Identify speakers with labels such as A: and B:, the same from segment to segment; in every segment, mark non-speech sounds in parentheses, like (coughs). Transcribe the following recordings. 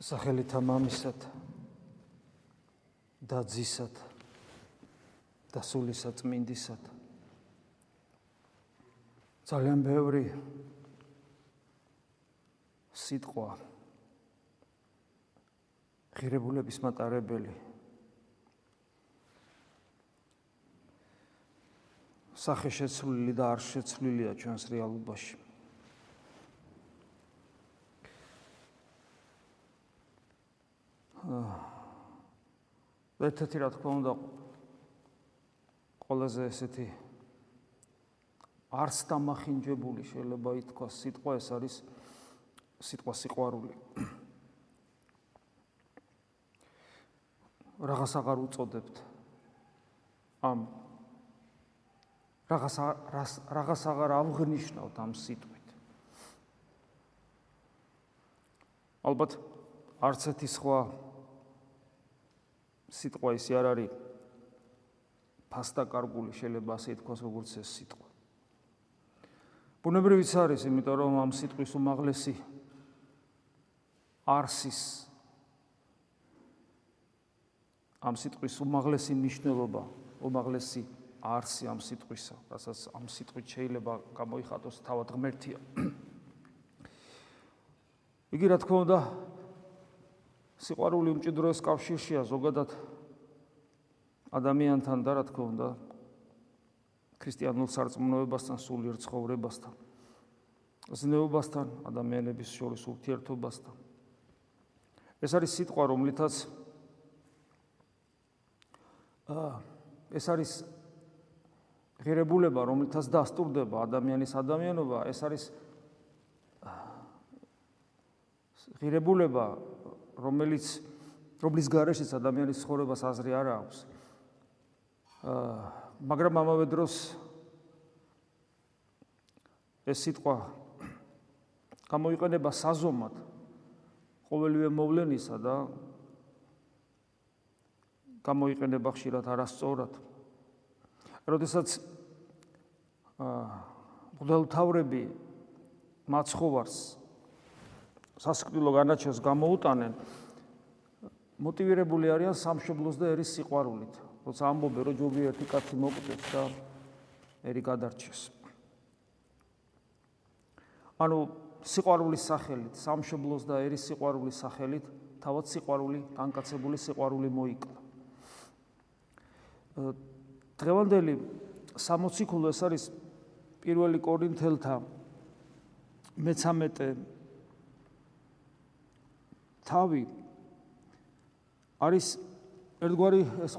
A: სახელითა მამისად და ძისად და სულისა წმინდისად ძალიან ბევრი სიტყვა ღირებულების მატარებელი. სახე შეცვლილი და არ შეცვლილია ჩვენს რეალობაში (sighs) ერთ-ერთი რა თქმა უნდა ყველაზე ესეთი არც დამახინჯებული შეიძლება ითქვას. სიტყვა ეს არის სიტყვა სიყვარული. (coughs) რაღაც აღარ უწოდებთ? ამ რაღაც რაღაც აღარ აღნიშნავთ ამ სიტყვით? ალბათ არც ერთი სხვა სიტყვა ისე არ არის ფასტა კარგული შეიძლება ასე ითქვას როგორც ეს სიტყვა. ბუნებრივიც არის იმიტომ რომ ამ სიტყვის უმაღლესი არსის ამ სიტყვის უმაღლესი მნიშვნელობა უმაღლესი არსი ამ სიტყვისა რასაც ამ სიტყვით შეიძლება გამოიხატოს თავად ღმერთია. (coughs) იგი რა თქმა უნდა სიყვარული უმჭიდროეს კავშირშია ზოგადად ადამიანთან და რა თქმა უნდა ქრისტიანულ სარწმუნოებასთან, სულიერ ცხოვრებასთან. ზნეობასთან, ადამიანების შორის ურთიერთობასთან. ეს არის სიტყვა, რომლითაც აა ეს არის ღირებულება, რომლითაც დასტურდება ადამიანის ადამიანობა, ეს არის ღირებულება, რომელიც რომლის გარეშეც ადამიანის ცხოვრებას აზრი არ აქვს. აა მაგრამ ამავე დროს ეს სიტყვა გამოიყენება საზომად ყოველივე მოვლენისა და გამოიყენება ხშირად არასწორად. როდესაც აა მღვდელთავრები მაცხოვარს სასკრილო განაჩენს გამოუტანენ მოტივირებული არიან სამშობლოს და ერის სიყვარულით. როცა ამბობენ რომ ჯობი ერთი კაცი მოკვდეს და ერი გადარჩეს. ანუ სიყვარულის სახელით, სამშობლოს და ერის სიყვარულის სახელით თავად სიყვარული, განკაცებული სიყვარული მოიკლა. დღევანდელი 60 ქულო ეს არის პირველი კორინთელთა მე-13 თავი არის ერთგვარი ეს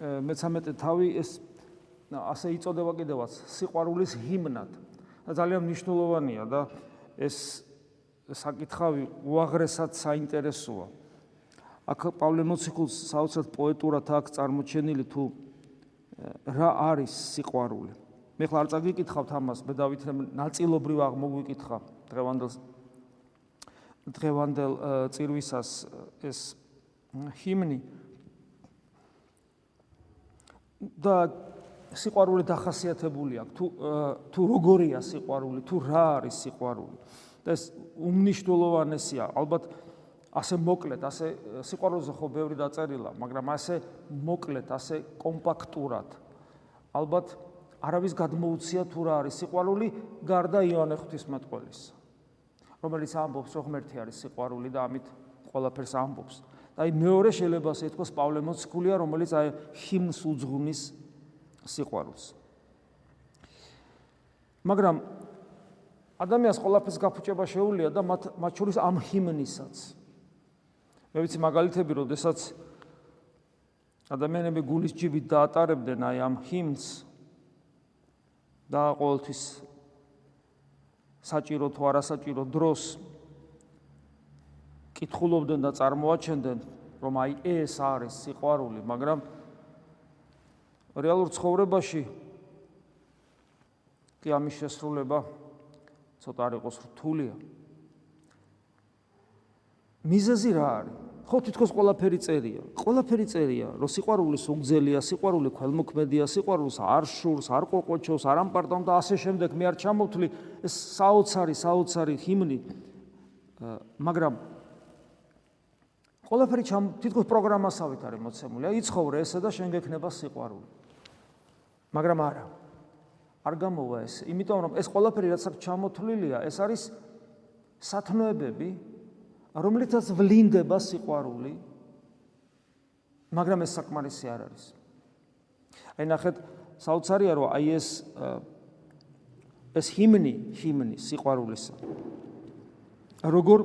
A: მე-13 თავი ეს ასე იწოდება კიდევაც სიყვარულის ჰიმნად. და ძალიან მნიშვნელოვანია და ეს საკითხავი უაღრესად საინტერესოა. აქ პავლე მოციქულს საოცრად პოეტურად აქვს წარმოჩენილი თუ რა არის სიყვარული. მე ხარ არ წაგიკითხავთ ამას მე დავითრემ ნაწილობრივ აღმოგვიკითხა დღევანდელ დღევანდელ წირვისას ეს ჰიმნი და სიყვარული დახასიათებული აქვს. თუ თუ როგორია სიყვარული თუ რა არის სიყვარული. და ეს უმნიშვნელოვანესია. ალბათ ასე მოკლედ ასე სიყვარულზე ხო ბევრი დაწერილა მაგრამ ასე მოკლედ ასე კომპაქტურად. ალბათ არავის გადმოუცია თუ რა არის სიყვარული გარდა იონე ღვთისმეტყველის რომელიც ამბობს რომ ღმერთი არის სიყვარული და ამით ყველაფერს ამბობს. აი მეორე შეიძლება ასე ითქვას პავლე მოციქულია, რომელიც აი ჰიმნს უძღვნის სიყვარულს. მაგრამ ადამიანს ყველაფერს გაფუჭება შეუულია და მათ მათ შორის ამ ჰიმნისაც. მე ვიცი მაგალითები, როდესაც ადამიანები გულის ჯიბით დაატარებდნენ აი ამ ჰიმნს და ყოველთვის საჭირო თუ არასაჭირო დროს კითხულობდნენ და წარმოაჩენდნენ რომ აი ეს არის სიყვარული, მაგრამ რეალურ ცხოვრებაში კი ამის შესრულება ცოტა არ იყოს რთულია. მიზეზი რა არის? ხო თითქოს ყველაფერი წერია. ყველაფერი წერია, რომ სიყვარული სუგზელია, სიყვარული ქველმოქმედია, სიყვარულს არ შურს, არ ყოყოჩოს, არ ამპარტონ და ასე შემდეგ მე არ ჩამოვთვლი ეს საოცარი, საოცარი ჰიმნი. მაგრამ ყველაფერი ჩამ თითქოს პროგრამასავით არის მოცემული. აი იცხოვრე ესე და შენ გექნება სიყვარული. მაგრამ არა. არ გამოვა ეს, იმიტომ რომ ეს ყველაფერი რაც აქ ჩამოთვლილია, ეს არის სათნოებები, რომლითაც ვლინდება სიყვარული. მაგრამ ეს საკმარისი არ არის. აი ნახეთ, საოცარია რომ აი ეს ეს ჰიმნი, ჰიმნი სიყვარულისა. როგორ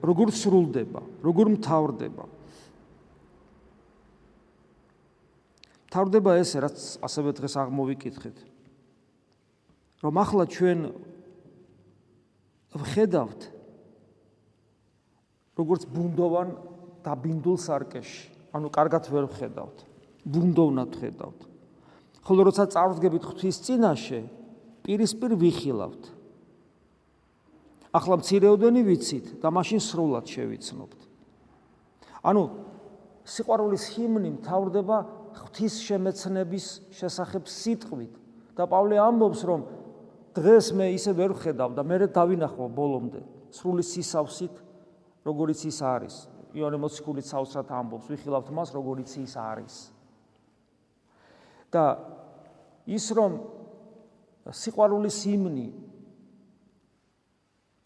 A: როგორ სრულდება, როგორ მთავრდება. მთავრდება ესე, რაც ასევე დღეს აღმოვიკითხეთ. რომ ახლა ჩვენ ვხედავთ როგორც ბუნდოვან დაბინდულ სარკეში. ანუ კარგად ვერ ვხედავთ. ბუნდოვნად ვხედავთ. ხოლო როცა წარვდგებით ღვთის წინაშე, პირისპირ ვიხილავთ. ახლა მცირეოდენი ვიცით და მაშინ სრულად შევიცნობთ. ანუ სიყვარულის ჰიმნი მთავრდება ღვთის შემეცნების შესახებ სიტყვით და პავლე ამბობს რომ დღეს მე ისე ვერ ვხედავ და მე დავინახო ბოლომდე სრული სისავსით როგორიც ის არის. იონე მოციქული საოცრად ამბობს, ვიხილავთ მას როგორიც ის არის. და ის რომ სიყვარულის ჰიმნი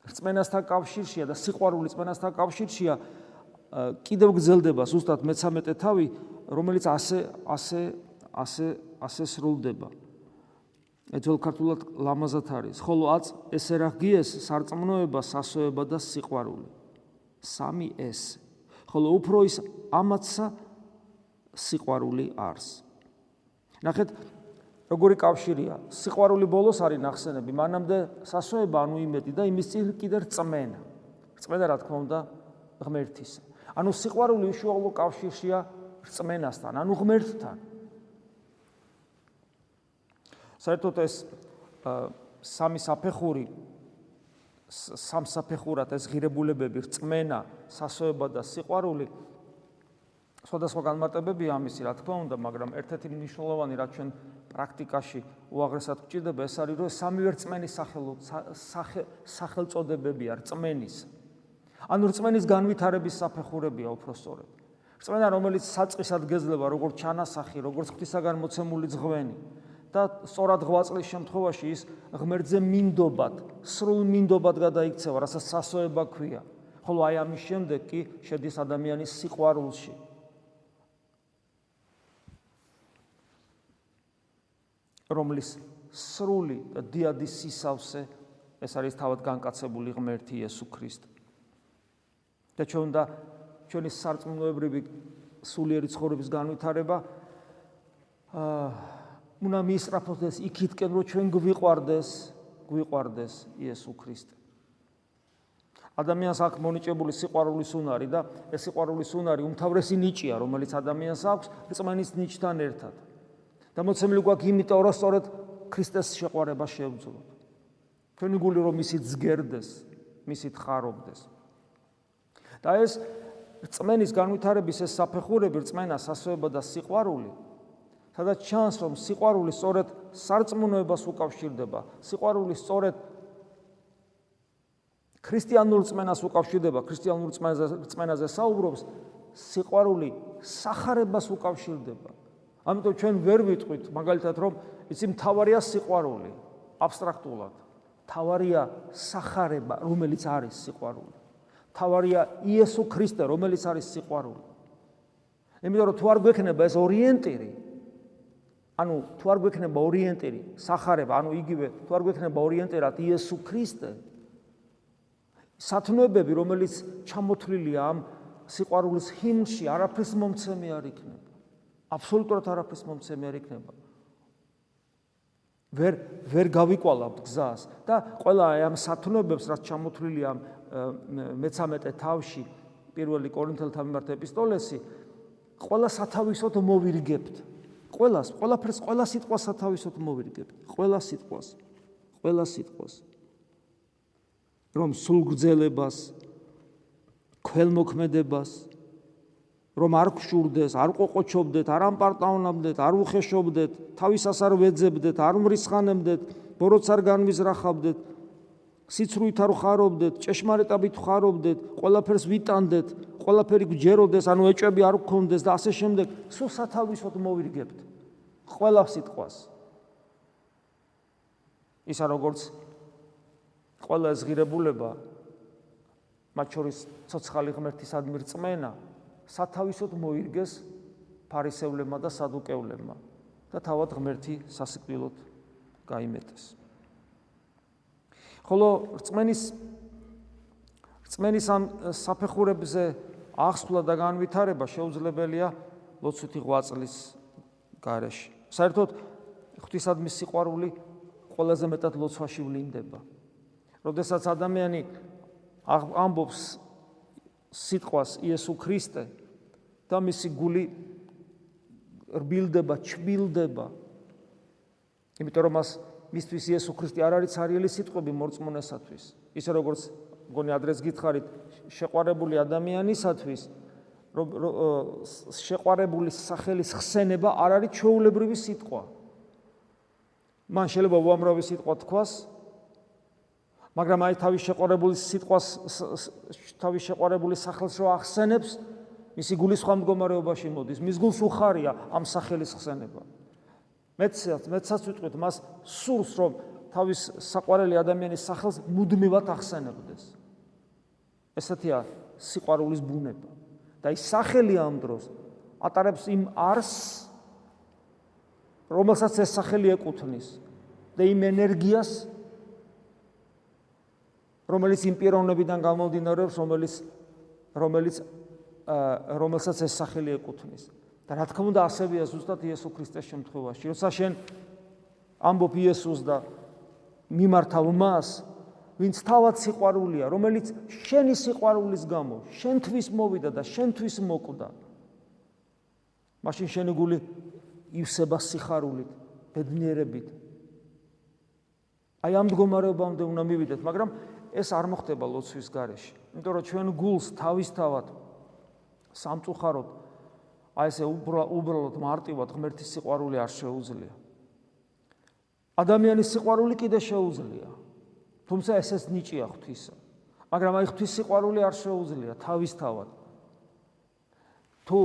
A: რწმენასთან კავშირშია და სიყვარული რწმენასთან კავშირშია კიდევ გრძელდება ზუსტად მე-13 თავი რომელიც ასე ასე ასე ასე სრულდება ეძველ ქართულად ლამაზად არის ხოლო აც ესე რა გიეს სარწმუნოება სასოება და სიყვარული სამი ეს ხოლო უფრო ის ამაცა სიყვარული არს ნახეთ როგორი კავშირია? სიყვარული ბოლოს არის ნახსენები, მანამდე სასოება ანუ იმედი და იმის წინ კიდე რწმენა. რწმენა რა თქმა უნდა ღმერთისა. ანუ სიყვარული უშუალო კავშირშია რწმენასთან, ანუ ღმერთთან. საერთოდ ეს სამი საფეხური სამ საფეხურად ეს ღირებულებები რწმენა, სასოება და სიყვარული სხვადასხვა განმარტებები ამისი, რა თქმა უნდა, მაგრამ ერთ-ერთი მნიშვნელოვანი რაც ჩვენ პრაქტიკაში უაღრესად გვჭირდება ეს არის რომ სამივე რწმენის სახელწოდებებია რწმენის. ანუ რწმენის განვითარების საფეხურებია უფრო სწორედ. რწმენა რომელიც საწყისად გეძლება როგორც ჩანასახი, როგორც ღვთისაგან მოცემული ძღვენი და სწორად ღვაწლის შემთხვევაში ის ღმერთზე მინდობად, სრულ მინდობად გადაიქცევა, რასაც სასოება ქვია. ხოლო აი ამის შემდეგ კი შედის ადამიანის სიყვარულში. რომლის სრული და დიადის სისავსე ეს არის თავად განკაცებული ღმერთი იესო ქრისტე. და ჩვენ და ჩვენი სარწმუნოებრივი სულიერი ცხოვრების განვითარება აა უნდა მისწრაფოს იქითკენ რომ ჩვენ გვიყვარდეს, გვიყვარდეს იესო ქრისტე. ადამიანს აქვს მონიჭებული სიყვარულის უნარი და ეს სიყვარულის უნარი უმთავრესი ნიჭია, რომელიც ადამიანს აქვს რწმენის ნიჭთან ერთად. და მოცემული გვაქვს იმიტომ რომ სწორედ ქრისტეს შეყვარება შევძლოთ. ჩვენი გული რომ ისიც ზგერდეს, ისიც ხარობდეს. და ეს რწმენის განვითარების ეს საფეხურები, რწმენა, სასოება და სიყვარული, სადაც ჩანს რომ სიყვარული სწორედ სარწმუნოებას უკავშირდება, სიყვარული სწორედ ქრისტიანულ რწმენას უკავშირდება, ქრისტიანულ რწმენაზე საუბრობს, სიყვარული სახარებას უკავშირდება. ამიტომ ჩვენ ვერ ვიტყვით მაგალითად რომ იცი მთავარია სიყვარული აბსტრაქტულად. მთავარია სახარება რომელიც არის სიყვარული. მთავარია იესო ქრისტე რომელიც არის სიყვარული. იმიტომ რომ თუ არ გვექნება ეს ორიენტირი ანუ თუ არ გვექნება ორიენტირი სახარება ანუ იგივე თუ არ გვექნება ორიენტირად იესო ქრისტე სათნოებები რომელიც ჩამოთვლილია ამ სიყვარულის ჰიმნში არაფერს მომცემი არ იქნება აბსოლუტურად არაფერს მომცემი არ იქნება. ვერ ვერ გავიკვალავთ გზას და ყველა ამ სათნოებებს რაც ჩამოთვლილია მე-13 თავში პირველი კორინთელთა მიმართ ეპისტოლესი ყველა სათავისოდ მოვირგებთ. ყველას, ყველაფერს, ყველა სიტყვას სათავისოდ მოვირგებთ. ყველა სიტყვას, ყველა სიტყვას. რომ სულგრძელებას, ქველმოქმედებას, რომ არ გშურდეს, არ ყოყოჩობდეთ, არ ამპარტავნამდეთ, არ უხეშობდეთ, თავისას არ ვეძებდეთ, არ მრისხანებდეთ, ბოროტს არ განვიზრახავდეთ, სიცრუით არ ხარობდეთ, ჭეშმარიტებით ხარობდეთ, ყველაფერს ვიტანდეთ, ყველაფერი გჯეროდეს, ანუ ეჭები არ გქონდეს და ასე შემდეგ, სულ სათავისოდ მოვირგებთ ყველა სიტყვას. ისა როგორც ყველა ზღირებულება მათ შორის ცოცხალი ღმერთისადმი რწმენა სათავისოდ მოირგეს ფარისევლებმა და სადუკეულებმა და თავად ღმერთი სასიკვდილოდ გაიმეტეს. ხოლო რწმენის რწმენის ამ საფეხურებზე აღსვლა და განვითარება შეუძლებელია ლოცვითი ღვაწლის გარეშე. საერთოდ ღვთისადმი სიყვარული ყველაზე მეტად ლოცვაში ვლინდება. როდესაც ადამიანი ამბობს სიტყვას იესო ქრისტე და მისი გული რბილდება, ჩბილდება. იმიტომ რომ მას მისთვის იესო ქრისტე არ არის ცარიელი სიტყვები მორწმუნესათვის. ისე როგორც მგონი ადრეს გითხარით, შეყვარებული ადამიანისათვის რომ შეყვარებული სახელის ხსენება არ არის ჩაულებრივი სიტყვა. მან შეიძლება უამრავი სიტყვა თქვას, მაგრამ აი თავის შეყვარებული სიტყვას თავის შეყვარებული სახელს რო ახსენებს, მისი გულის სხვა მდგომარეობაში მოდის, მის გულს უხარია ამ სახელის ხსენება. მეცაც მეცაც ვიტყვით მას სურს რომ თავის საყვარელი ადამიანის სახელს მუდმივად ახსენებდეს. ესეთია სიყვარულის ბუნება. და ის სახელი ამ დროს ატარებს იმ არს რომელსაც ეს სახელი ეკუთვნის და იმ ენერგიას რომელიც იმ პიროვნებიდან გამომდინარეობს რომელიც რომელიც რომელსაც ეს სახელი ეკუთვნის და რა თქმა უნდა ასევეა ზუსტად იესო ქრისტეს შემთხვევაში როცა შენ ამბობ იესოს და მიმართავ მას ვინც თავად სიყვარულია, რომელიც შენი სიყვარულის გამო შენთვის მოვიდა და შენთვის მოკვდა. მაშინ შენი გული ივსება სიხარულით, ბედნიერებით. აი ამ მდგომარეობამდე უნდა მივიდეთ, მაგრამ ეს არ მოხდება ლოცვის გარეშე. იმიტომ რომ ჩვენ გულს თავისთავად სამწუხაროდ აი ესე უბრალოდ მარტივად ღმერთის სიყვარული არ შეუძლია. ადამიანის სიყვარული კიდე შეუძლია. თუმცა ესეც ნიჭია ღვთისა. მაგრამ აი ღვთის სიყვარული არ შეუძლია თავისთავად. თუ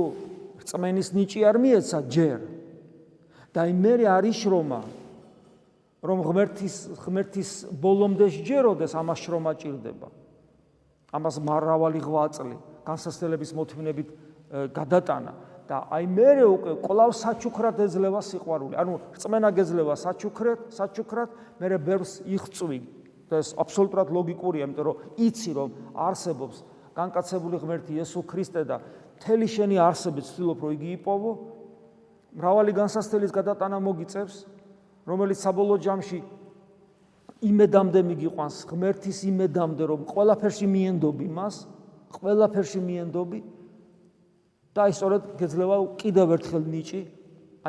A: რწმენის ნიჭი არ მიეცა ჯერ და აი მე არის შრომა რომ ღმერთის ღმერთის ბოლომდე შეჯეროდეს ამას შრომა ჭირდება. ამას მარავალი ღვაწლი განსასწრების მოთმინებით გადატანა და აი მე უკვე კლავ საჩუქრად ეძლევა სიყვარული. ანუ რწმენა გეძლევა საჩუქრად, საჩუქრად, მე ბევრს იხწვი და ეს აბსოლუტურად ლოგიკურია, იმიტომ რომ იცი რომ არსებობს განკაცებული ღმერთი იესო ქრისტე და მთელი შენი არსები ცდილობ რომ იგი იპოვო, მრავალი განსასწრელის გადატანა მოგიწევს, რომელიც საბოლოო ჯამში იმედამდე მიგიყვანს ღმერთის იმედამდე რომ ყველაფერში მიენდობი მას, ყველაფერში მიენდობი და აი სწორედ გეძლევა კიდევ ერთხელ ნიჭი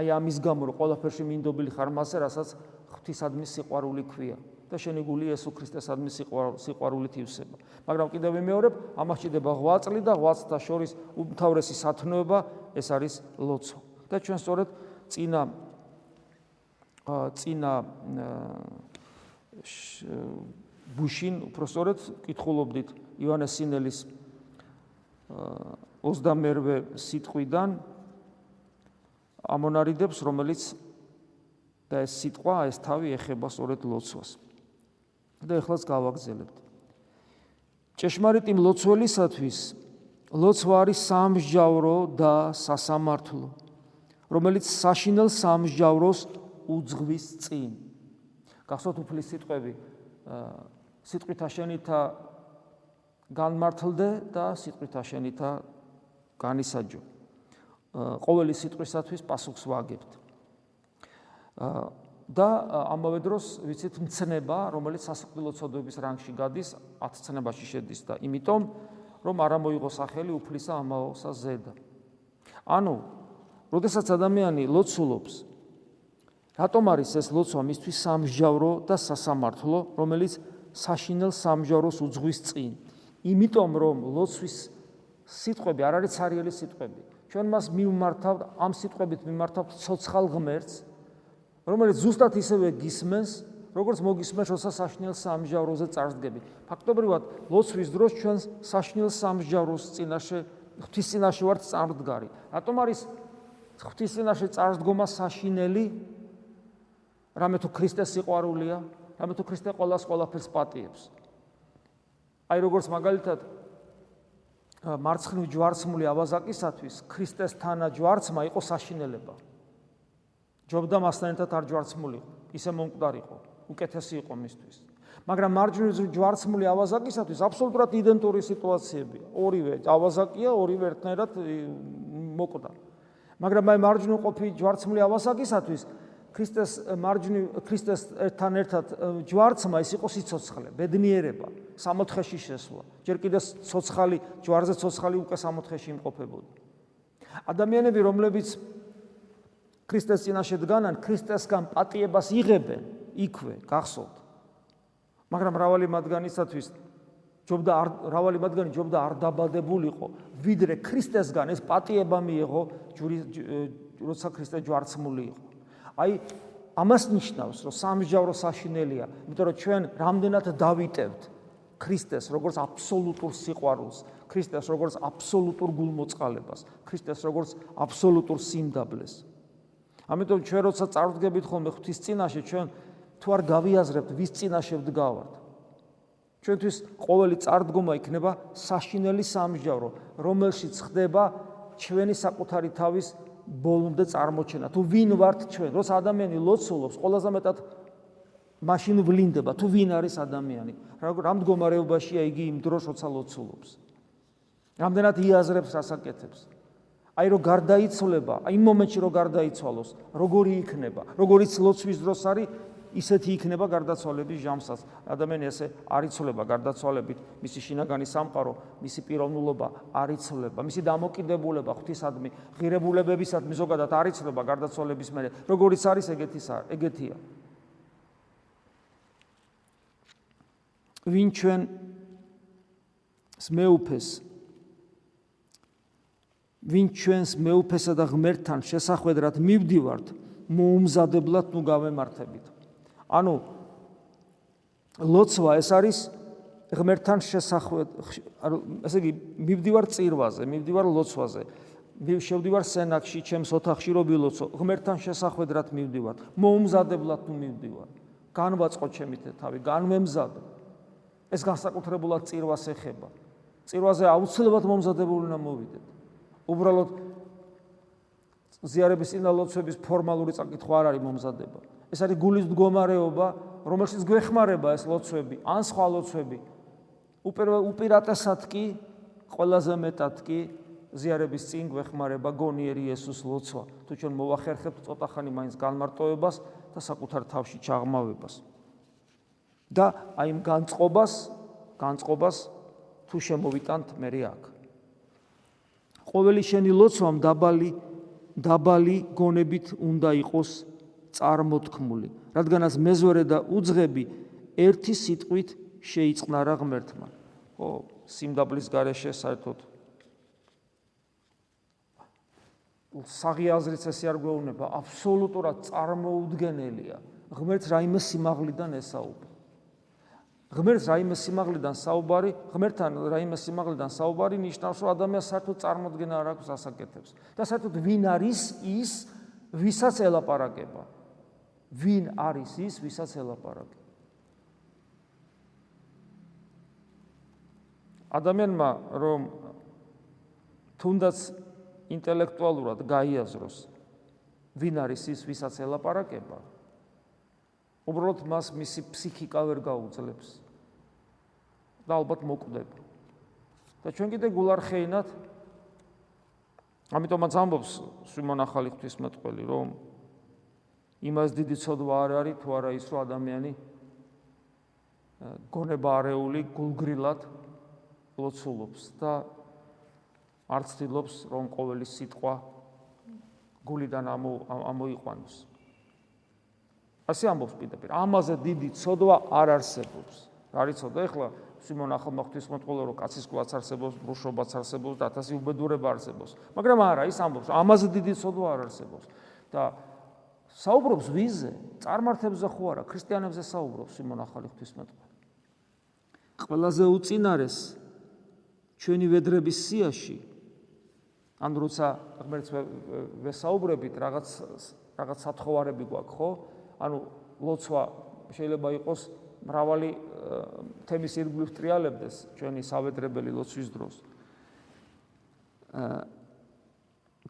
A: აი ამის გამო რომ ყველაფერში მიენდობილი ხარ მასე, რასაც ღვთისადმი სიყვარული ქვია. და შენიგული იესო ქრისტესადმი სიყვარულით ივსება. მაგრამ კიდევ ვიმეორებ, ამას ჭდება ღვაწლი და ღვაწლთა შორის უმთავრესი სათნოება ეს არის ლოცვა. და ჩვენ სწორედ წინა წინა ბუშინ უпроსორეთ კითხულობდით ივანეს სინელის 22-ვე სიტყვიდან ამონარიდებს, რომელიც და ეს სიტყვა, ეს თავი ეხება სწორედ ლოცვას. და ეხლაც გავაგზელებთ. ჭეშმარიტი მლოცველისათვის ლოცვა არის სამსჯავრო და სასამართლო, რომელიც საშინელ სამსჯავროს უძღვის წინ. გახსოვთ უფლის სიტყვები, სიტყვითა შენითა განმართლდე და სიტყვითა შენითა განისაჯო. ყოველი სიტყვისათვის პასუხს ვაგებთ. და ამავე დროს ვიცით მცნება, რომელიც სასიკვდილო ცოდვების რანგში გადის, 10 ცნებაში შედის და იმიტომ რომ არ ამოიღო სახელი უფლისა ამაოსა ზედა. ანუ, როდესაც ადამიანი ლოცულობს, რატომ არის ეს ლოცვა მისთვის სამსჯავრო და სასამართლო, რომელიც საშინელ სამსჯავროს უძღვის წინ? იმიტომ რომ ლოცვის სიტყვები არ არის ცარიელი სიტყვები. ჩვენ მას მიმართავთ ამ სიტყვებით მიმართავთ ცოცხალ ღმერთს რომელიც ზუსტად ისევე გისმენს, როგორც მოგისმენს, როცა საშნელ სამსჯავროზე წარსდგები. ფაქტობრივად, ლოცვის დროს ჩვენ საშნელ სამსჯავროს წინაშე ღვთის წინაშე ვართ წამდგარი. რატომ არის ღვთის წინაშე წარდგომა საშინელი? რამე თუ ქრისტეს სიყვარულია, რამე თუ ქრისტე ყოველას ყოველაფერს პატიებს. აი როგორც მაგალითად მარცხნივ ჯვარცმული ავაზაკისათვის ქრისტეს თანა ჯვარცმა იყო საშინელება. ჯობდა მასთან ერთად არ ჯვარცმულიყო, ისე მომკვდარიყო, უკეთესი იყო მისთვის. მაგრამ მარჯვნივ ჯვარცმული ავაზაკისათვის აბსოლუტურად იდენტური სიტუაციებია. ორივე ავაზაკია, ორივე ერთნაირად მოკვდა. მაგრამ აი მარჯვნივ ყოფი ჯვარცმული ავაზაკისათვის ქრისტეს მარჯვნივ ქრისტეს ერთთან ერთად ჯვარცმა ის იყო სიцоცხლე, ბედნიერება, სამოთხეში შესვლა. ჯერ კიდე ცოცხალი ჯვარზე ცოცხალი უკვე სამოთხეში იმყოფებოდა. ადამიანები, რომლებიც ქრისტეს წინაშე დგანან, ქრისტესგან პატიებას იღებენ იქვე, გახსოვთ. მაგრამ მრავალი მათგანისათვის ჯობდა არ მრავალი მათგანი ჯობდა არ დაბადებულიყო, ვიდრე ქრისტესგან ეს პატიება მიიღო, როცა ქრისტე ჯვარცმული იყო. აი ამას ნიშნავს, რომ სამსჯავრო საშინელია, იმიტომ რომ ჩვენ რამდენად დავიტევთ ქრისტეს როგორც აბსოლუტურ სიყვარულს, ქრისტეს როგორც აბსოლუტურ გულმოწყალებას, ქრისტეს როგორც აბსოლუტურ სიმდაბლეს. ამიტომ ჩვენ როცა წარვდგებით ხოლმე ღვთის წინაშე, ჩვენ თუ არ გავიაზრებთ ვის წინაშე ვდგავართ. ჩვენთვის ყოველი წარდგომა იქნება საშინელი სამსჯავრო, რომელშიც ხდება ჩვენი საკუთარი თავის ბოლომდე წარმოჩენა. თუ ვინ ვართ ჩვენ? როცა ადამიანი ლოცულობს, ყველაზე მეტად მაშინ ვლინდება, თუ ვინ არის ადამიანი? რა მდგომარეობაშია იგი იმ დროს, როცა ლოცულობს? რამდენად იაზრებს რასაკეთებს? აი რო გარდაიცვლება, აი იმ მომენტში რო გარდაიცვალოს, როგორი იქნება? როგორიც ლოცვის დროს არის, ისეთი იქნება გარდაცვალების ჟამსაც. ადამიანი ესე არიცოლება გარდაცვალებით, მისი შინაგანი სამყარო, მისი პიროვნულობა არიცოლება, მისი დამოკიდებულება ღვთისადმი, ღირებულებებისადმი ზოგადად არიცოლება გარდაცვალების მერე. როგორიც არის ეგეთის ეგეთია. ვინ ჩვენ მეუფეს ვინ ჩვენს მეუფესა და ღმერთთან შესახვედრად მივდივართ მოუმზადებლად ნუ გავემართებით ანუ ლოცვა ეს არის ღმერთთან შესახვედ ესე იგი მივდივარ წირვაზე, მივდივარ ლოცვაზე. შევდივარ სენაკში, ჩემს ოთახში რო ვილოცო, ღმერთთან შესახვედრად მივდივარ. მოუმზადებლად თუ მივდივარ. განვაწყო ჩემი თავი, განმემზადო. ეს განსაკუთრებულად წირვას ეხება. წირვაზე აუცილებლად მომზადებული უნდა მოვიდეთ. უბრალოდ ზიარების წინა ლოცვების ფორმალური წაკითხვა არ არის მომზადება. ეს არის გულის მდგომარეობა, რომელშიც გვეხმარება ეს ლოცვები, ან სხვა ლოცვები. უპირატესად კი, ყველაზე მეტად კი ზიარების წინ გვეხმარება გონიერი იესოს ლოცვა. თუ ჩვენ მოახერხებთ ცოტა ხანი მაინც განმარტოებას და საკუთარ თავში ჩაღმავებას. და აი იმ განწყობას, განწყობას თუ შემოვიტანთ მე აქ. ყოველი შენი ლოცვა დაბალი დაბალი გონებით უნდა იყოს წარმოთქმული, რადგანაც მეზორე და უძღები ერთი სიტყვით შეიწყნარა ღმერთმა. ხო, სიმდაბლის გარეშე საერთოდ საღიაზრიც ესე არ გვეუბნება, აბსოლუტურად წარმოუდგენელია. ღმერთს რაიმე სიმაღლიდან ესაუბ. ღმერთს რაიმე სიმაღლიდან საუბარი, ღმერთთან რაიმე სიმაღლიდან საუბარი ნიშნავს, რომ ადამიანს საერთოდ წარმოდგენა არ აქვს ასაკეთებს. და საერთოდ ვინ არის ის, ვისაც ელაპარაკება? ვინ არის ის, ვისაც ელაპარაკე? ადამიანმა რომ თუნდაც ინტელექტუალურად გაიაზროს ვინ არის ის, ვისაც ელაპარაკება, უბრალოდ მას მისი ფსიქიკა ვერ გაუძლებს. და ალბათ მოკვდება. და ჩვენ კიდე გულარხეინად ამიტომაც ამბობს სიმონ ახალი ღვთისმეტყველი, რომ იმას დიდი ცოდვა არ არის თუ არა ის რომ ადამიანი გონება არეული გულგრილად ლოცულობს და არც ცდილობს რომ ყოველი სიტყვა გულიდან ამოიყვანოს. ასე ამბობს პირდაპირ. ამაზე დიდი ცოდვა არ არსებობს. არის ცოდვა ეხლა სიმონ ახალმოხტის მოწყოლო რომ კაცის გულაც არსებობს, ბრუშობაც არსებობს და ათასი უბედურება არსებობს. მაგრამ არა, ის ამბობს, ამაზე დიდი ცოდვა არ არსებობს. და საუბრობს ვიზე? წარმართებზე ხო არა, ქრისტიანებზე საუბრობს სიმონ ახალი ღვთისმეტყველი. ყველაზე უწინარეს ჩვენი ვედრების სიაში ან როცა ღმერთს ვესაუბრებით რაღაც რაღაც სათხოვარები გვაქვს ხო? ანუ ლოცვა შეიძლება იყოს მრავალი თემის ირგვლივ ტრიალებდეს ჩვენი სავედრებელი ლოცვის დროს.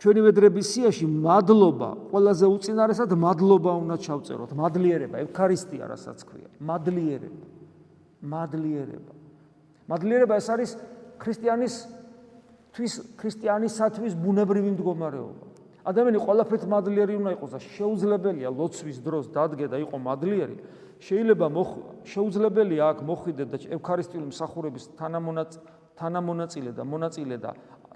A: ჩვენი ვედრების სიაში მადლობა, ყველაზე უწინარესად მადლობა უნდა ჩავწეროთ, მადლიერება, ევქარისტია, რასაც ქვია, მადლიერება. მადლიერება. მადლიერება ეს არის ქრისტიანის თვის ქრისტიანისათვის ბუნებრივი მდგომარეობა. ადამიანი ყველაფრით მადლიერი უნდა იყოს და შეუძლებელია ლოცვის დროს დადგე და იყო მადლიერი. შეიძლება შეუძლებელია აქ მოხვიდე და ევქარისტიული მსახურების თანამონაწილე და მონაწილე და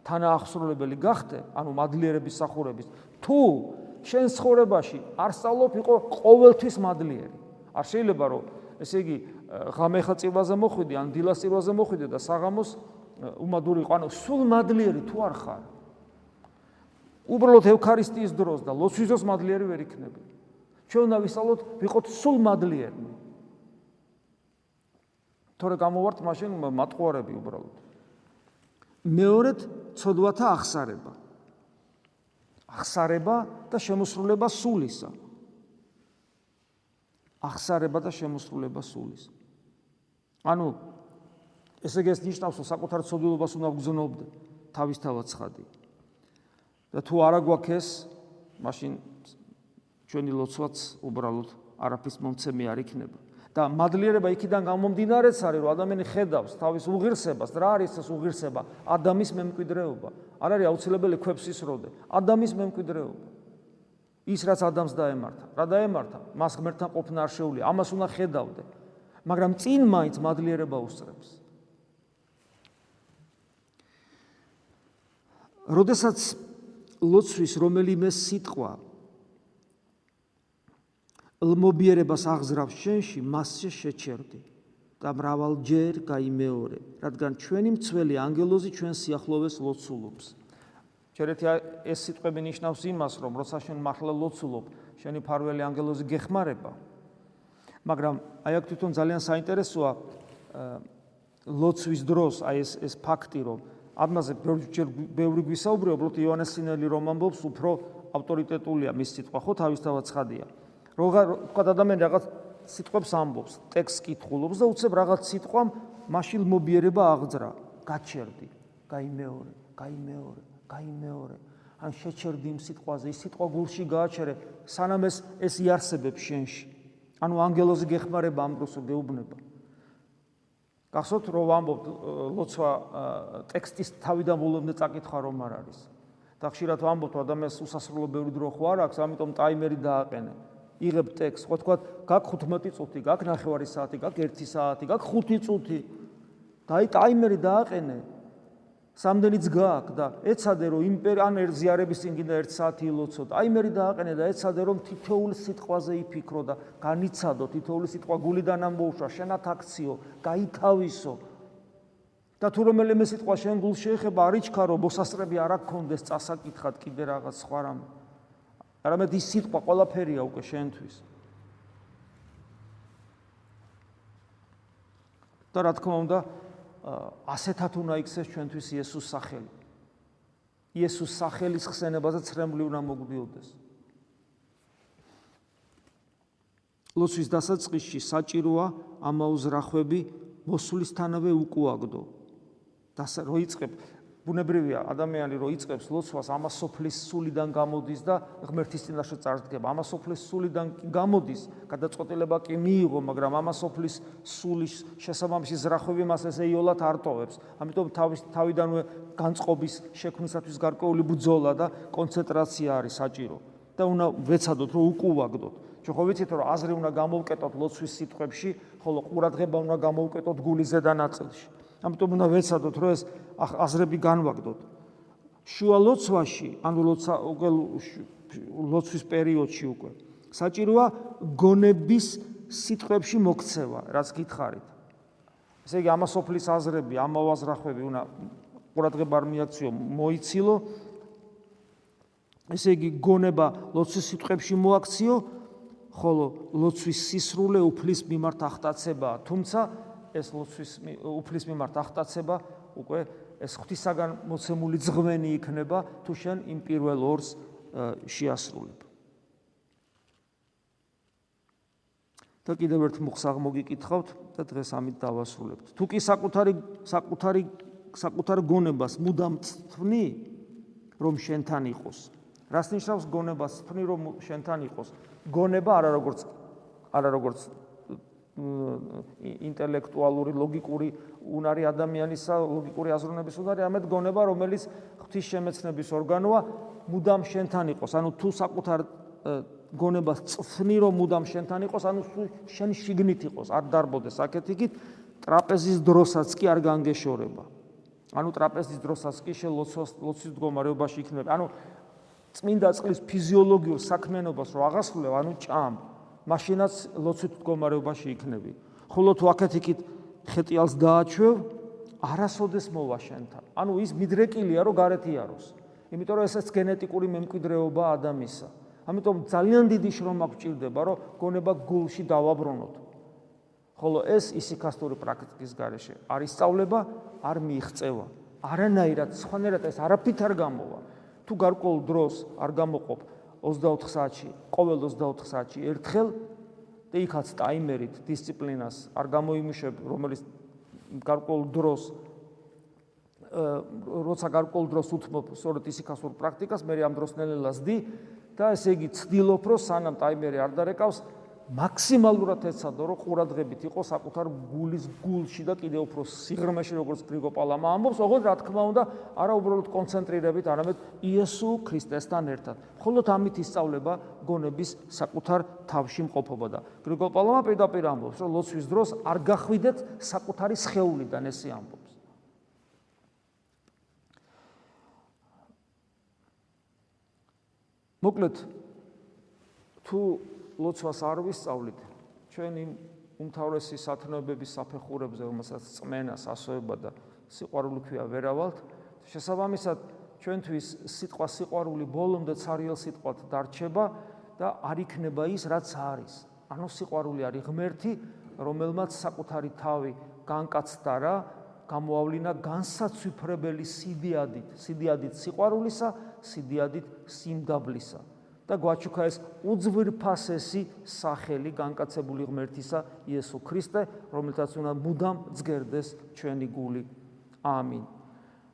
A: თანაახსრულებელი გახდე, ანუ მადლიერების სახურების, თუ შენ ცხოვრებაში არ სწავლობ იყო ყოველთვის მადლიერი. არ შეიძლება რომ ესე იგი ღამე ხაწივაზე მოხვიდე ან დილასწირვაზე მოხვიდე და საღამოს უმადური იყო, ანუ სულ მადლიერი თუ არ ხარ. უბრალოდ ევქარისტიის დროს და ლოცვის დროს მადლიერი ვერ იქნები. ჩვენ უნდა ვისწავლოთ ვიყოთ სულ მადლიერი. თორე გამოვართ მაშინ მატყუარები უბრალოდ. მეორედ ცოდვათა ახსარება. ახსარება და შემოსრულება სულისა. ახსარება და შემოსრულება სულისა. ანუ ესე იგი ეს ნიშნავს, რომ საკუთარ ცოდვილობას უნდა გძნობდე თავისთავად ცხადი. და თუ არა გვაქვს ეს, მაშინ ჩვენი ლოცვაც უბრალოდ არაფრის მომცემი არ იქნება. და მადლიერება იქიდან გამომდინარეც არის, რომ ადამიანი ხედავს თავის უღირსებას, რა არის ეს უღირსება? ადამიანის მემკვიდრეობა. არ არის აუცილებელი ქვებს ისროდე, ადამიანის მემკვიდრეობა. ის რაც ადამიანს დაემართა, რა დაემართა? მას ღმერთთან ყოფნა არ შეუძლია, ამას უნდა ხედავდე. მაგრამ წინ მაინც მადლიერება უსწრებს. როდესაც ლოცვის რომელიმე სიტყვა ლმობიერებას აღზრავს შენში, მასზე შეჩერდი და მრავალჯერ გაიმეორე, რადგან ჩვენი მცველი ანგელოზი ჩვენ სიახლოვეს ლოცულობს. შეიძლება ეს სიტყვები ნიშნავს იმას, რომ როცა შენ მართლა ლოცულობ, შენი ფარველი ანგელოზი გეხმარება. მაგრამ აი აქ თვითონ ძალიან საინტერესოა ლოცვის დროს აი ეს ეს ფაქტი, რომ ამაზე ბევრი გვისაუბრება, უბრალოდ იოანეს სინელი რომ ამბობს, უფრო ავტორიტეტულია მის სიტყვა, ხო თავისთავად ცხადია. რაღა თქვა ადამიანი რაღაც სიტყვებს ამბობს, ტექსტს კითხულობს და უცებ რაღაც სიტყვამ მაშინ მობიერება აღძრა, გაჩერდი, გაიმეორე, გაიმეორე, გაიმეორე. ან შეჩერდი იმ სიტყვაზე, ის სიტყვა გულში გააჩერე, სანამ ეს ეს იარსებებს შენში. ანუ ანგელოზი გეხმარება ამ დროს გეუბნება. გახსოვთ რომ ვამბობთ ლოცვა ტექსტის თავიდან ბოლომდე წაკითხა რომ არ არის. და ხშირად ვამბობთ ადამიანს უსასრულო ბევრი დრო ხო არ აქვს, ამიტომ ტაიმერი დააყენე. იღებ ტექსტს, ხო თქვა, გაქვს 15 წუთი, გაქვს ნახევარი საათი, გაქვს 1 საათი, გაქვს 5 წუთი. და აი ტაიმერი დააყენე. სამდენიც გააქვს და ეცადე რომ იმპერი ან ერთზიარების წინ კიდე 1 საათი ილოცო. ტაიმერი დააყენე და ეცადე რომ თითოეული სიტყვაზე იფიქრო და განიცადო თითოეული სიტყვა გულიდან ამბოუშვა, შენათ აქციო, გაითავისო. და თუ რომელიმე სიტყვა შენ გულს შეეხება, არიჩქარო, მოსასწრები არ აქონდეს წასაკითხად კიდე რაღაც სხვა რამე. არამედ ის სიტყვა ყველაფერია უკვე შენთვის. და რა თქმა უნდა, ასეთად უნდა იქცეს ჩვენთვის იესოს სახელი. იესოს სახელის ხსენებაზე ცრემლი უნდა მოგვდიოდეს. ლოცვის დასაწყისში საჭიროა ამაუზრახვები მოსულისთანავე უკუაგდო. და როიწებ ბუნებრივია ადამიანი რო იწყებს ლოცვას ამას სოფლის სულიდან გამოდის და ღმერთის წინაშე წარდგება. ამას სოფლის სულიდან გამოდის გადაწყვეტილება კი მიიღო მაგრამ ამას სოფლის სულის შესაბამისი ზრახვები მას ესე იოლად არტოვებს ამიტომ თავის თავიდანვე განწყობის შექმნისათვის გარკვეული ბრძოლა და კონცენტრაცია არის საჭირო. და უნდა ვეცადოთ რომ უკუვაგდოთ. ჩვენ ხო ვიცით რომ აზრი უნდა გამოვკეტოთ ლოცვის სიტყვებში ხოლო ყურადღება უნდა გამოვკეტოთ გულის ზედა ნაწილში. ამიტომ უნდა ვეცადოთ რომ ეს აზრები განვაგდოთ. შუა ლოცვაში, ანუ ლოცა უკვე ლოცვის პერიოდში უკვე საჭიროა გონების სიტყვებში მოქცევა, რაც გითხარით. ესე იგი ამასოფლის აზრები, ამავაზრახვები უნდა ყურადღება არ მიაქციო, მოიცილო. ესე იგი გონება ლოცვის სიტყვებში მოაქციო, ხოლო ლოცვის სისრულე უფლის მიმართ ახტაცება, თუმცა ეს ლოცვის უფლის მიმართ ახტაცება უკვე ეს ღვთისაგან მოცემული ძღვენი იქნება თუ შენ იმ პირველ ორს შეასრულებ. და კიდევ ერთ მუხს აღმოგიკითხავთ და დღეს ამით დავასრულებთ. თუ კი საკუთარი საკუთარი საკუთარ გონებას მუდამ წვნი რომ შენთან იყოს. რას ნიშნავს გონებას წვნი რომ შენთან იყოს? გონება არა როგორც არა როგორც ინტელექტუალური, ლოგიკური უნარი ადამიანისა, ლოგიკური აზროვნების უნარი, ამეთ გონება, რომელიც ღვთის შემეცნების ორგანოა, მუდამ შენთან იყოს. ანუ თუ საკუთარ გონებას წფნი რომ მუდამ შენთან იყოს, ანუ შენ შიგნით იყოს, არ დარბოდეს აქეთ-იქით, ტრაპეზის დროსაც კი არ განგეშორება. ანუ ტრაპეზის დროსაც კი შენ ლოცვის ლოცვის მდგომარეობაში იქნება. ანუ წმინდა წყლის ფიზიოლოგიურ საქმიანობას რო აღასრულებ, ანუ ჭამ, მაშინაც ლოცვით მდგომარეობაში იქნები. ხოლო თუ აქეთ-იქით ხეტიალს დააჩვევ, არასოდეს მოვა შენთან. ანუ ის მიდრეკილია, რომ გარეთ იაროს. იმიტომ რომ ესეც გენეტიკური მემკვიდრეობა ადამიანისა. ამიტომ ძალიან დიდი შრომა გვჭირდება, რომ გონება გულში დავაბრუნოთ. ხოლო ეს ისიქასტური პრაქტიკის გარეშე არის სწავლება, არ მიიღწევა. არანაირად სხვანაირად ეს არაფით არ გამოვა. თუ გარკვეულ დროს არ გამოყოფ 24 საათში, ყოველ 24 საათში ერთხელ და იქაც ტაიმერით დისციპლინას არ გამოიმუშებ, რომელიც გარკვეულ დროს როცა გარკვეულ დროს უთმობ სწორედ ისიქასურ პრაქტიკას, მე ამ დროს ნელ-ნელა ზდი და ესე იგი ცდილობ, რომ სანამ ტაიმერი არ დარეკავს, მაქსიმალურად ეცადო რომ ყურადღებით იყო საკუთარ გულის გულში და კიდევ უფრო სიღრმეში როგორც გრიგო პალამა ამბობს, ოღონდ რა თქმა უნდა, არა უბრალოდ კონცენტრირებით, არამედ იესო ქრისტესთან ერთად. მხოლოდ ამით ისწავლება გონების საკუთარ თავში მყოფობა და გრიგო პალამა პირდაპირ ამბობს, რომ ლოცვის დროს არ გახვიდეთ საკუთარი სხეულიდან ესე ამბობს. მოკლედ თუ ლოცვას არ ვისწავლით, ჩვენ იმ უმთავრესი სათნოებების საფეხურებზე, რომელსაც წმენას, ასოება და სიყვარული ქვია, ვერავალთ. შესაბამისად, ჩვენთვის სიტყვა სიყვარული ბოლომდე цаრიელ სიტყვად დარჩება და არ იქნება ის, რაც არის. ანუ სიყვარული არის ღმერთი, რომელმაც საკუთარი თავი განკაცდა რა, გამოავლინა განსაცვიფრებელი სიდიადით, სიდიადით სიყვარულისა, სიდიადით სიმდაბლისა. და გვაჩუქა ეს უძვირფასესი სახელი განკაცებული ღმერთისა იესო ქრისტე, რომელთაც უნდა მუდამ ძგერდეს ჩვენი გული. ამინ.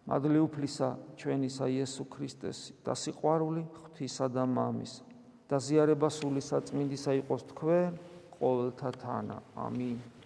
A: მადლი უფლისა ჩვენისა იესო ქრისტეს და სიყვარული ღვთისა და მამის და ზიარება სული საწმინდისა იყოს თქვენ ყოველთა თანა. ამინ.